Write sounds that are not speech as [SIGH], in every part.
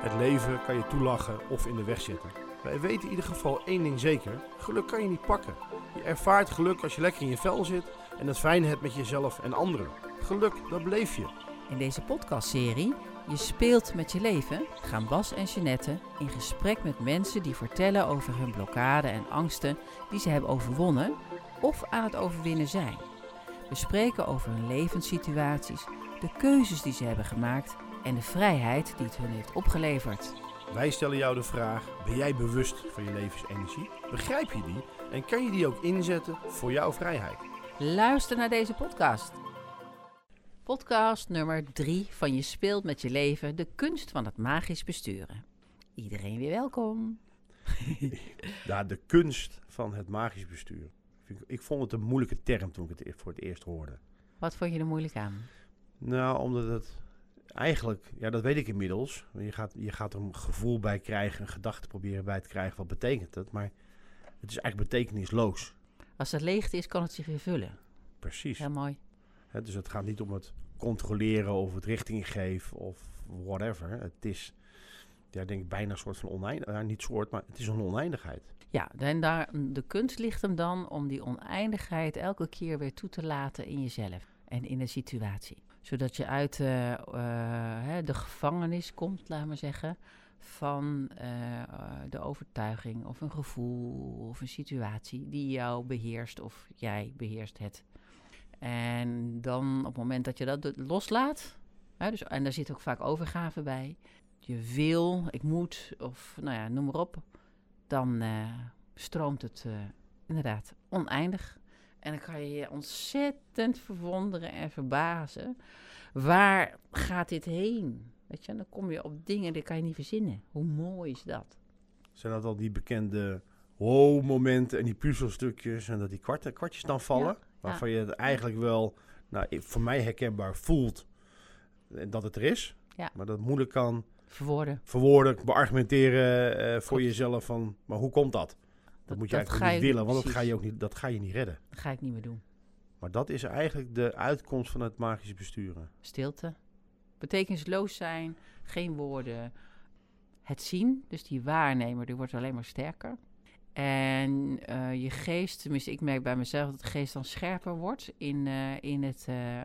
Het leven kan je toelachen of in de weg zitten. Wij weten in ieder geval één ding zeker: geluk kan je niet pakken. Je ervaart geluk als je lekker in je vel zit en het fijn hebt met jezelf en anderen. Geluk, dat beleef je. In deze podcastserie Je speelt met je leven gaan Bas en Jeanette in gesprek met mensen die vertellen over hun blokkade en angsten die ze hebben overwonnen of aan het overwinnen zijn. We spreken over hun levenssituaties, de keuzes die ze hebben gemaakt en de vrijheid die het hun heeft opgeleverd. Wij stellen jou de vraag: ben jij bewust van je levensenergie? Begrijp je die en kan je die ook inzetten voor jouw vrijheid? Luister naar deze podcast. Podcast nummer 3 van Je speelt met je leven, de kunst van het magisch besturen. Iedereen weer welkom. [LAUGHS] Ja, de kunst van het magisch bestuur. Vind ik- vond het een moeilijke term toen ik het voor het eerst hoorde. Wat vond je er moeilijk aan? Nou, omdat het eigenlijk, ja, dat weet ik inmiddels. Je gaat, je gaat er een gevoel bij krijgen, een gedachte proberen bij te krijgen. Wat betekent het? Maar het is eigenlijk betekenisloos. Als het leegte is, kan het zich weer vullen. Precies. Heel mooi. Dus het gaat niet om het controleren of het richting geven of whatever. Het is, ja, denk ik, bijna een soort van oneindigheid. niet soort, maar het is een oneindigheid. Ja, en daar, de kunst ligt hem dan om die oneindigheid elke keer weer toe te laten in jezelf en in de situatie. Zodat je uit eh, eh, de gevangenis komt, laat maar zeggen, van eh, eh, de overtuiging of een gevoel of een situatie die jou beheerst of jij beheerst het. En dan op het moment dat je dat loslaat, hè, dus, en daar zit ook vaak overgave bij, je wil, ik moet, of nou ja, noem maar op, dan stroomt het inderdaad oneindig. En dan kan je je ontzettend verwonderen en verbazen. Waar gaat dit heen? Weet je, dan kom je op dingen die kan je niet verzinnen. Hoe mooi is dat? Zijn dat al die bekende wow-momenten en die puzzelstukjes en dat die kwart, kwartjes dan vallen? Waarvan je het eigenlijk wel, nou, voor mij herkenbaar voelt eh, dat het er is. Ja. Maar dat het moeilijk kan Verwoorden. verwoorden, beargumenteren eh, voor jezelf van, maar hoe komt dat? Dat, moet je dat eigenlijk niet willen, want dat ga, je ook niet, dat ga je niet redden. Dat ga ik niet meer doen. Maar dat is eigenlijk de uitkomst van het magisch besturen. Stilte. Betekenisloos zijn. Geen woorden. Het zien, dus die waarnemer, die wordt alleen maar sterker. En eh, je geest, tenminste ik merk bij mezelf dat de geest dan scherper wordt in, eh, in het, eh,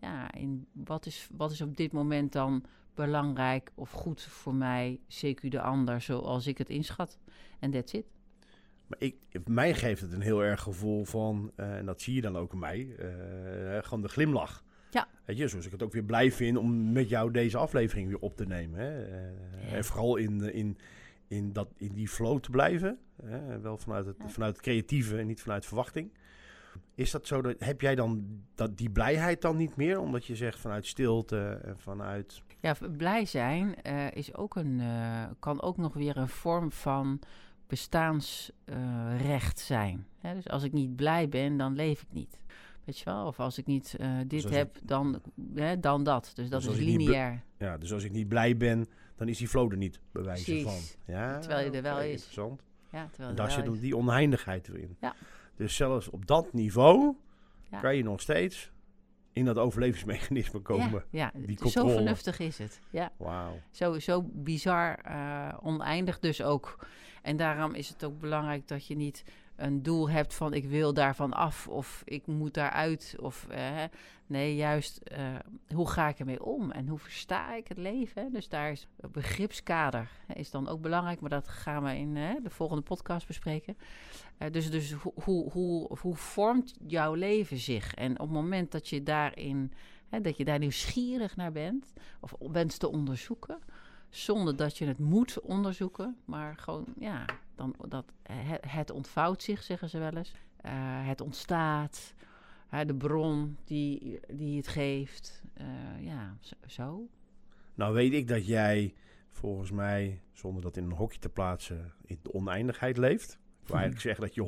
ja, in wat is, wat is op dit moment dan belangrijk of goed voor mij, CQ de ander, zoals ik het inschat. En that's it. Maar ik, mij geeft het een heel erg gevoel van, eh, en dat zie je dan ook in mij, eh, gewoon de glimlach. Ja. Weet je, zoals ik het ook weer blij vind om met jou deze aflevering weer op te nemen. Hè? En vooral in, in, in, dat, in die flow te blijven. Hè? Wel vanuit het, Ja. vanuit het creatieve en niet vanuit verwachting. Is dat zo? Dat, heb jij dan dat, die blijheid dan niet meer? Omdat je zegt vanuit stilte en vanuit... Ja, blij zijn is ook een, kan ook nog weer een vorm van bestaansrecht zijn. Hè, dus als ik niet blij ben, dan leef ik niet. Weet je wel? Of als ik niet eh, dit als heb, dan, hè, dan dat. Dus dat Dus is lineair. Ja, dus als ik niet blij ben, dan is die flow er niet, bij wijze Precies. van. Ja, Terwijl je er wel is. Interessant. Ja, terwijl En daar zit is. ook die oneindigheid weer in. Ja. Dus zelfs op dat niveau Ja. kan je nog steeds in dat overlevingsmechanisme komen. Ja, ja Die zo vernuftig is het. Ja. Wauw. Zo, zo bizar eh, oneindig dus ook. En daarom is het ook belangrijk dat je niet een doel hebt van ik wil daarvan af of ik moet daaruit. Of, eh, nee, juist eh, hoe ga ik ermee om en hoe versta ik het leven. Dus daar is het begripskader is dan ook belangrijk, maar dat gaan we in eh, de volgende podcast bespreken. Dus dus hoe, hoe, hoe, vormt jouw leven zich? En op het moment dat je daarin, dat je daar nieuwsgierig naar bent of wenst te onderzoeken, zonder dat je het moet onderzoeken, maar gewoon, ja, dan, dat, het, het ontvouwt zich, zeggen ze wel eens. Eh, het ontstaat, de bron die, die het geeft, eh, ja, zo. Nou weet ik dat jij volgens mij, zonder dat in een hokje te plaatsen, in de oneindigheid leeft. Ik wil eigenlijk zeggen dat je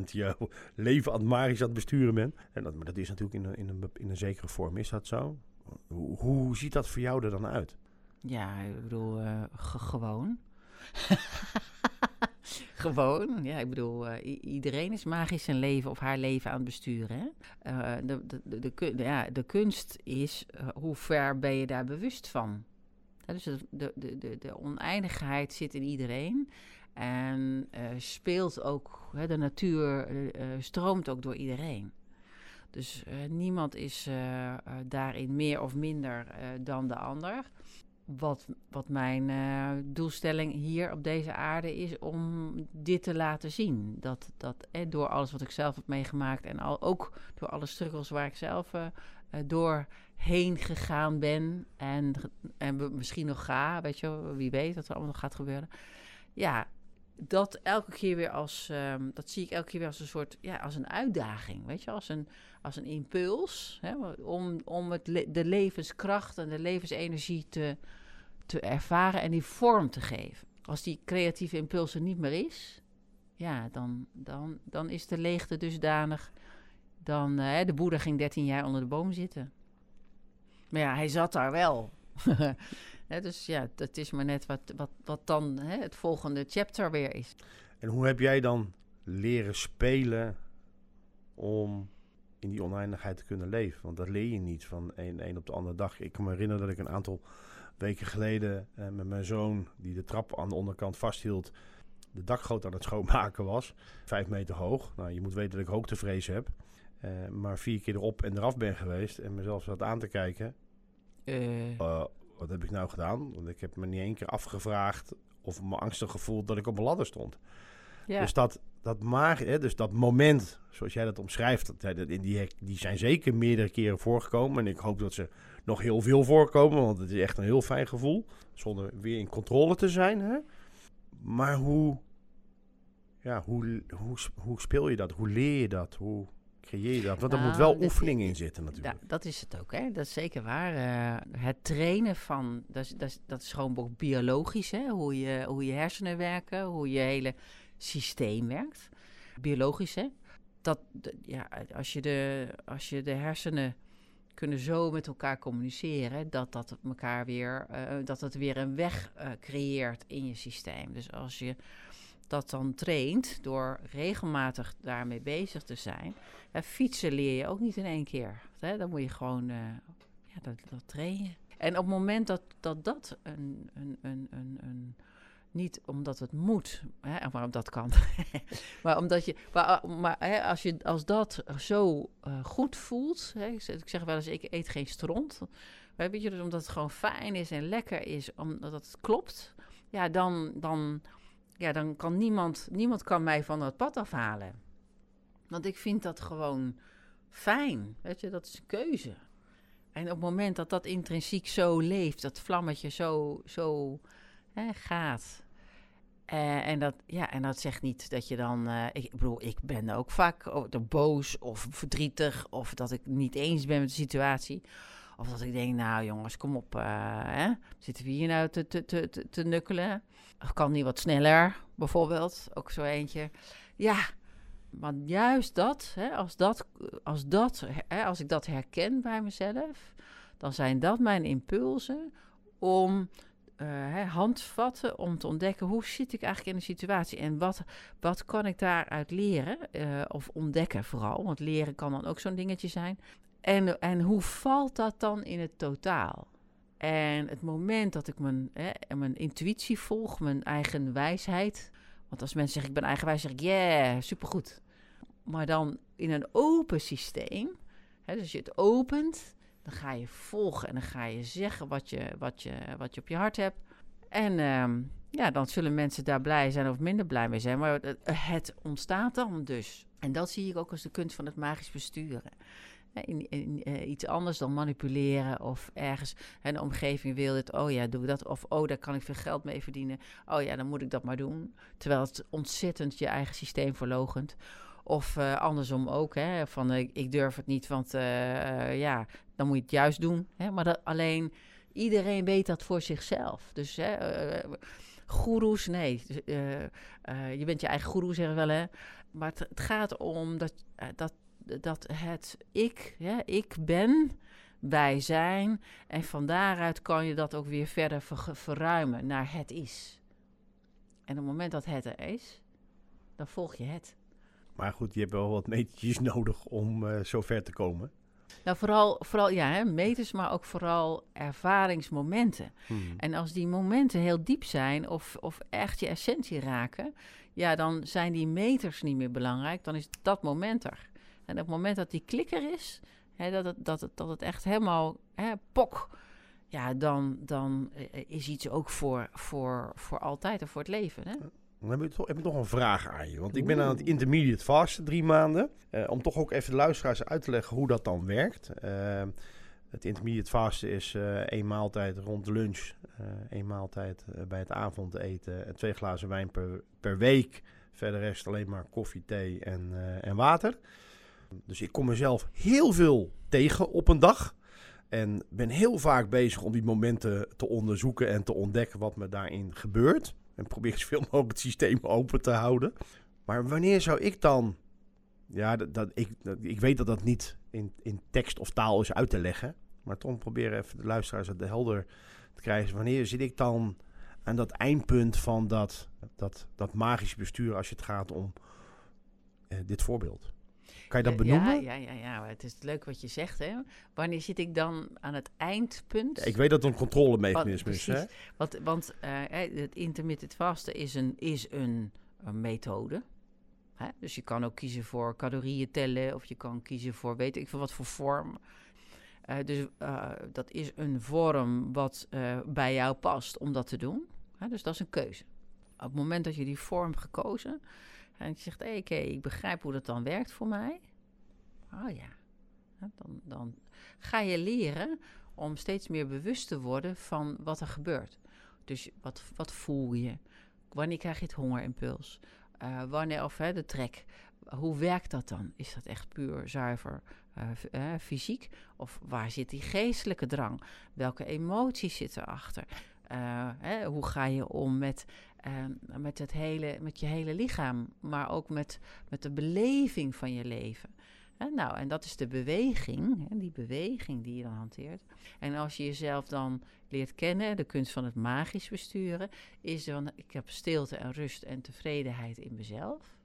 100% je leven aan het magisch aan het besturen bent. En dat, maar dat is natuurlijk in een, in, een, in een zekere vorm. Is dat zo? Hoe, hoe ziet dat voor jou er dan uit? Ja, ik bedoel, eh, ge- gewoon. [LAUGHS] gewoon, ja, ik bedoel, eh, iedereen is magisch zijn leven of haar leven aan het besturen. Hè? Eh, de, de, de, ja, de kunst is, eh, hoe ver ben je daar bewust van? dus de, de, de, de oneindigheid zit in iedereen. En speelt ook, hè, de natuur stroomt ook door iedereen. Dus niemand is daarin meer of minder dan de ander. Wat, wat mijn doelstelling hier op deze aarde is om dit te laten zien. Dat, dat door alles wat ik zelf heb meegemaakt en al, ook door alle struggles waar ik zelf doorheen gegaan ben. En, en misschien nog ga, weet je, wie weet wat er allemaal nog gaat gebeuren. Ja, dat elke keer weer als, um, dat zie ik elke keer weer als een soort, ja, als een uitdaging, weet je, als een, als een impuls, hè, om, om het de levenskracht en de levensenergie te, te ervaren en die vorm te geven. Als die creatieve impuls er niet meer is, ja, dan, dan, dan is de leegte dusdanig, dan, uh, de boeddha ging 13 jaar onder de boom zitten. Maar ja, hij zat daar wel. [LAUGHS] dus ja, dat is maar net wat, wat, wat dan het volgende chapter weer is. En hoe heb jij dan leren spelen om in die oneindigheid te kunnen leven? Want dat leer je niet van een, een op de andere dag. Ik kan me herinneren dat ik een aantal weken geleden eh, met mijn zoon, die de trap aan de onderkant vasthield, de dakgoot aan het schoonmaken was. Vijf meter hoog. Nou, je moet weten dat ik hoogtevrees heb. Uh, maar vier keer erop en eraf ben geweest en mezelf zat aan te kijken. Uh, wat heb ik nou gedaan? Want ik heb me niet één keer afgevraagd of me angstig gevoeld dat ik op een ladder stond. Ja. Dus dat, dat, maar, hè, dus dat moment, zoals jij dat omschrijft, dat, die, die zijn zeker meerdere keren voorgekomen. En ik hoop dat ze nog heel veel voorkomen, want het is echt een heel fijn gevoel. Zonder weer in controle te zijn. Hè? Maar hoe, ja, hoe, hoe, hoe speel je dat? Hoe leer je dat? Hoe, creëer dat? Want er moet wel nou, oefening in zitten natuurlijk. Ja, dat is het ook, hè? dat is zeker waar. Uh, het trainen van, dat is, dat is, dat is gewoon biologisch, hè? Hoe, je, hoe je hersenen werken, hoe je hele systeem werkt. Biologisch, hè? Dat, ja, als, je de, als je de hersenen kunnen zo met elkaar communiceren, dat dat elkaar weer, uh, dat het weer een weg uh, creëert in je systeem. Dus als je dat dan traint door regelmatig daarmee bezig te zijn. Fietsen leer je ook niet in één keer. Hè? Dan moet je gewoon uh, ja, dat, dat trainen. En op het moment dat dat, dat een, een, een, een, een niet omdat het moet, hè, maar dat kan, [LAUGHS] maar omdat je, maar, maar hè, als je als dat zo uh, goed voelt, hè, ik zeg wel eens, ik eet geen stront, weet je, dus omdat het gewoon fijn is en lekker is, omdat het klopt, ja, dan, dan, ja, dan kan niemand, niemand kan mij van dat pad afhalen. Want ik vind dat gewoon fijn. Weet je, dat is een keuze. En op het moment dat dat intrinsiek zo leeft, dat vlammetje zo, zo hè, gaat. Uh, en, dat, ja, en dat zegt niet dat je dan. Uh, ik bedoel, ik ben ook vaak boos of verdrietig. Of dat ik niet eens ben met de situatie. Of dat ik denk, nou jongens, kom op. Uh, hè? Zitten we hier nou te, te, te, te nukkelen? Kan niet wat sneller, bijvoorbeeld. Ook zo eentje. Ja, maar juist dat, hè, als, dat als, dat hè, als ik dat herken bij mezelf, dan zijn dat mijn impulsen om uh, handvatten om te ontdekken hoe zit ik eigenlijk in de situatie en wat, wat kan ik daaruit leren uh, of ontdekken vooral, want leren kan dan ook zo'n dingetje zijn. En, en hoe valt dat dan in het totaal? En het moment dat ik mijn, hè, mijn intuïtie volg, mijn eigen wijsheid. Want als mensen zeggen ik ben eigenwijs, zeg ik yeah, supergoed. Maar dan in een open systeem. Hè, dus als je het opent, dan ga je volgen en dan ga je zeggen wat je, wat je, wat je op je hart hebt. En ehm, ja, dan zullen mensen daar blij zijn of minder blij mee zijn. Maar het, het ontstaat dan dus. En dat zie ik ook als de kunst van het magisch besturen in, uh, iets anders dan manipuleren of ergens hè, de omgeving wil dit, oh ja, doe dat. Of oh, daar kan ik veel geld mee verdienen. Oh ja, dan moet ik dat maar doen. Terwijl het ontzettend je eigen systeem verlogent. Of uh, andersom ook, hè, van uh, ik durf het niet, want ja, dan moet je het juist doen. Hè, maar dat, alleen iedereen weet dat voor zichzelf. Dus hè, goeroes, nee, je bent je eigen goeroe, zeggen we wel, hè. Maar het, het gaat om dat, dat dat het ik, ja, ik ben, wij zijn. En van daaruit kan je dat ook weer verder verruimen naar het is. En op het moment dat het er is, dan volg je het. Maar goed, je hebt wel wat metertjes [LAUGHS] nodig om uh, zo ver te komen. Nou, vooral, vooral ja, hè, meters, maar ook vooral ervaringsmomenten. Hmm. En als die momenten heel diep zijn of, of echt je essentie raken, ja, dan zijn die meters niet meer belangrijk. Dan is dat moment er. En op het moment dat die klikker is, hè, dat, het, dat, het, dat het echt helemaal hè, pok, ja, dan, dan eh, is iets ook voor, voor, voor altijd en voor het leven. Hè? Dan heb ik, toch, heb ik nog een vraag aan je. Want ik ben aan het intermediate fasten drie maanden. Eh, om toch ook even de luisteraars uit te leggen hoe dat dan werkt. Eh, het intermediate fasten is eh één maaltijd rond lunch. eh één maaltijd eh, bij het avondeten. En twee glazen wijn per, per week. Verder rest alleen maar koffie, thee en, eh, en water. Dus ik kom mezelf heel veel tegen op een dag. En ben heel vaak bezig om die momenten te onderzoeken en te ontdekken wat me daarin gebeurt. En probeer [LAUGHS] zoveel mogelijk het systeem open te houden. Maar wanneer zou ik dan. Ja, dat, ik, ik weet dat dat niet in, in tekst of taal is uit te leggen. Maar toch proberen even de luisteraars het helder te krijgen. Wanneer zit ik dan aan dat eindpunt van dat, dat, dat magische bestuur als het gaat om eh, dit voorbeeld? Kan je dat Ja, benoemen? Ja, ja, ja, ja. maar Het is leuk wat je zegt, hè. Wanneer zit ik dan aan het eindpunt? Ik weet dat het een controlemechanisme is. Hè? Want, eh, het intermittent vasten is een, is een, een methode. Hè? Dus je kan ook kiezen voor calorieën tellen of je kan kiezen voor weet ik veel wat voor vorm. Eh, dus eh, dat is een vorm wat eh, bij jou past om dat te doen. Hè? Dus dat is een keuze. Op het moment dat je die vorm gekozen en je zegt, oké, ik begrijp hoe dat dan werkt voor mij. Oh ja, dan, dan ga je leren om steeds meer bewust te worden van wat er gebeurt. Dus wat, wat voel je? Wanneer krijg je het hongerimpuls? Eh, wanneer, of hè, de trek. Hoe werkt dat dan? Is dat echt puur zuiver eh, eh, fysiek? Of waar zit die geestelijke drang? Welke emoties zitten erachter? Hè, hoe ga je om met, eh, met, het hele, met je hele lichaam, maar ook met, met de beleving van je leven? Hè, nou, en dat is de beweging, die beweging die je dan hanteert. En als je jezelf dan leert kennen, de kunst van het magisch besturen, is dan, ik heb stilte en rust en tevredenheid in mezelf.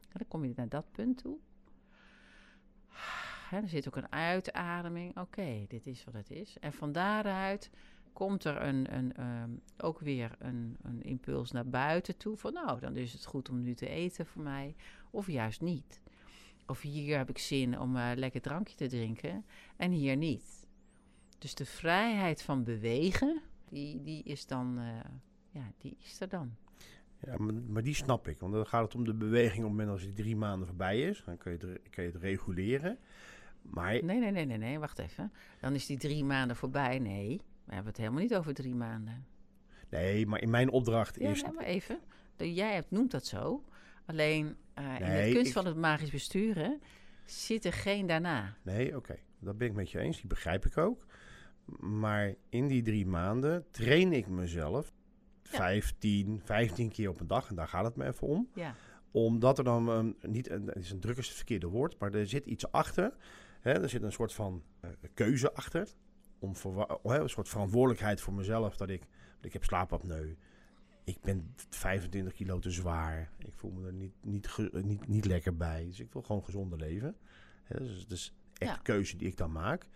En dan kom je naar dat punt toe. Er zit ook een uitademing. Oké, dit is wat het is. En van daaruit komt er een, een, ehm, ook weer een, een impuls naar buiten toe. Van nou, dan is het goed om nu te eten voor mij. Of juist niet. Of hier heb ik zin om een lekker drankje te drinken. En hier niet. Dus de vrijheid van bewegen, die, die is dan, eh, ja, die is er dan. Ja, maar, maar die snap ik. Want dan gaat het om de beweging op het moment als die drie maanden voorbij is. Dan kun je het, kun je het reguleren. Maar Nee, nee, nee, nee, nee, wacht even. Dan is die drie maanden voorbij. Nee, we hebben het helemaal niet over drie maanden. nee, maar in mijn opdracht Ja, is... nee, maar even. Jij hebt, noemt dat zo. Alleen eh, in de kunst ik- van het magisch besturen zit er geen daarna. Nee, oké. Dat ben ik met je eens. Die begrijp ik ook. Maar in die drie maanden train ik mezelf Ja. 15, 15 keer op een dag. En daar gaat het me even om. Ja, Omdat er dan een, niet, een, het is een druk is het verkeerde woord, maar er zit iets achter. Hè, er zit een soort van eh, keuze achter. Om verwa- hè, een soort verantwoordelijkheid voor mezelf. Dat ik, ik heb slaapapneu. Ik ben 25 kilo te zwaar. Ik voel me er niet, niet, niet, niet lekker bij. Dus ik wil gewoon gezonder leven. Dus is echt Ja. keuze die ik dan maak.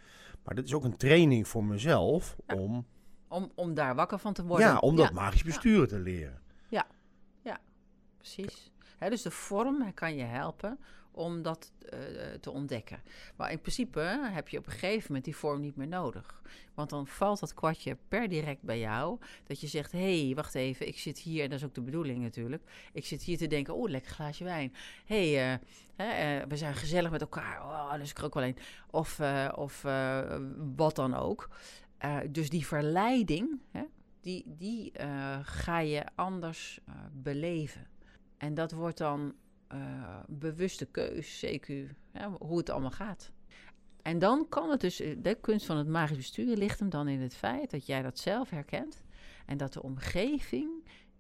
Maar dit is ook een training voor mezelf Ja. om, om, om daar wakker van te worden. ja, om dat Ja, magisch besturen te leren. Precies. Hè, dus de vorm kan je helpen om dat eh, te ontdekken. Maar in principe heb je op een gegeven moment die vorm niet meer nodig. Want dan valt dat kwartje per direct bij jou. Dat je zegt, hé, hey, wacht even, ik zit hier, en dat is ook de bedoeling natuurlijk. Ik zit hier te denken, oh, lekker glaasje wijn. Hé, hey, eh, eh, we zijn gezellig met elkaar. Oh, dus ik er ook. Of, of eh, wat dan ook. Dus die verleiding, hè, die, die ga je anders beleven. En dat wordt dan eh, bewuste keus, CQ, hè, hoe het allemaal gaat. En dan kan het dus, eh, de kunst van het magisch besturen ligt hem dan in het feit dat jij dat zelf herkent en dat de omgeving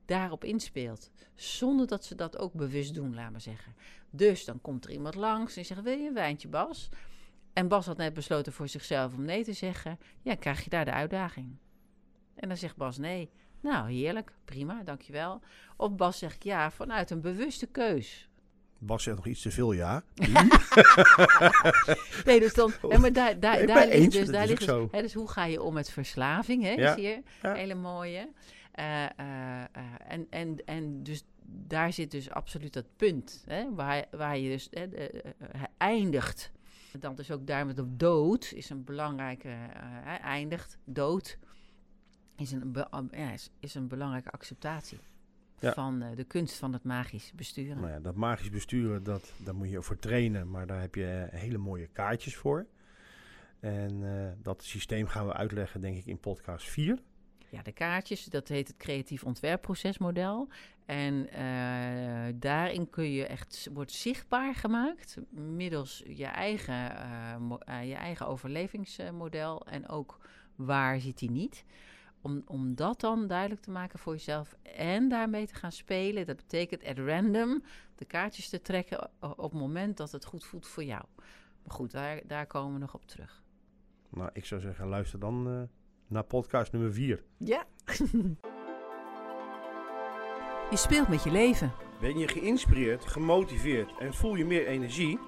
daarop inspeelt, zonder dat ze dat ook bewust doen, laat maar zeggen. Dus dan komt er iemand langs en zegt, wil je een wijntje, Bas? En Bas had net besloten voor zichzelf om nee te zeggen. Ja, krijg je daar de uitdaging. En dan zegt Bas nee. Nou, heerlijk, prima, dankjewel. Of Bas zegt ja vanuit een bewuste keus. Bas zegt nog iets te veel ja. [LAUGHS] nee, dus dan, hè, maar daar, daar, Nee, daar ligt eens, dus, daar ligt dus, hè, dus hoe ga je om met verslaving, hè, Ja, is hier ja. hele mooie. Eh, eh, eh, en, en, en dus daar zit dus absoluut dat punt, hè, waar, waar je dus eindigt. Dan dus ook daar met de dood is een belangrijke, eindigt, dood, is een, be- is een belangrijke acceptatie. Ja. Van eh, de kunst van het magisch besturen. Nou ja, dat magisch besturen, dat, daar moet je voor trainen. Maar daar heb je eh, hele mooie kaartjes voor. En eh, dat systeem gaan we uitleggen, denk ik, in podcast 4. Ja, de kaartjes, dat heet het creatief ontwerpprocesmodel. En daarin kun je echt, wordt zichtbaar gemaakt middels je eigen, mo- je eigen overlevingsmodel en ook waar zit die niet. Om, om dat dan duidelijk te maken voor jezelf en daarmee te gaan spelen. Dat betekent at random de kaartjes te trekken op het moment dat het goed voelt voor jou. Maar goed, daar, daar komen we nog op terug. Nou, ik zou zeggen, luister dan eh, naar podcast nummer 4. Ja. [LAUGHS] je speelt met je leven. Ben je geïnspireerd, gemotiveerd en voel je meer energie?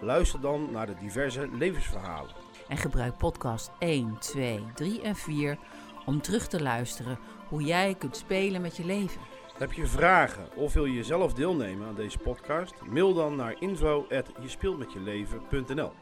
Luister dan naar de diverse levensverhalen. En gebruik podcast 1, 2, 3 en 4 om terug te luisteren hoe jij kunt spelen met je leven. Heb je vragen of wil je zelf deelnemen aan deze podcast? Mail dan naar info@jespeeltmetjeleven.nl.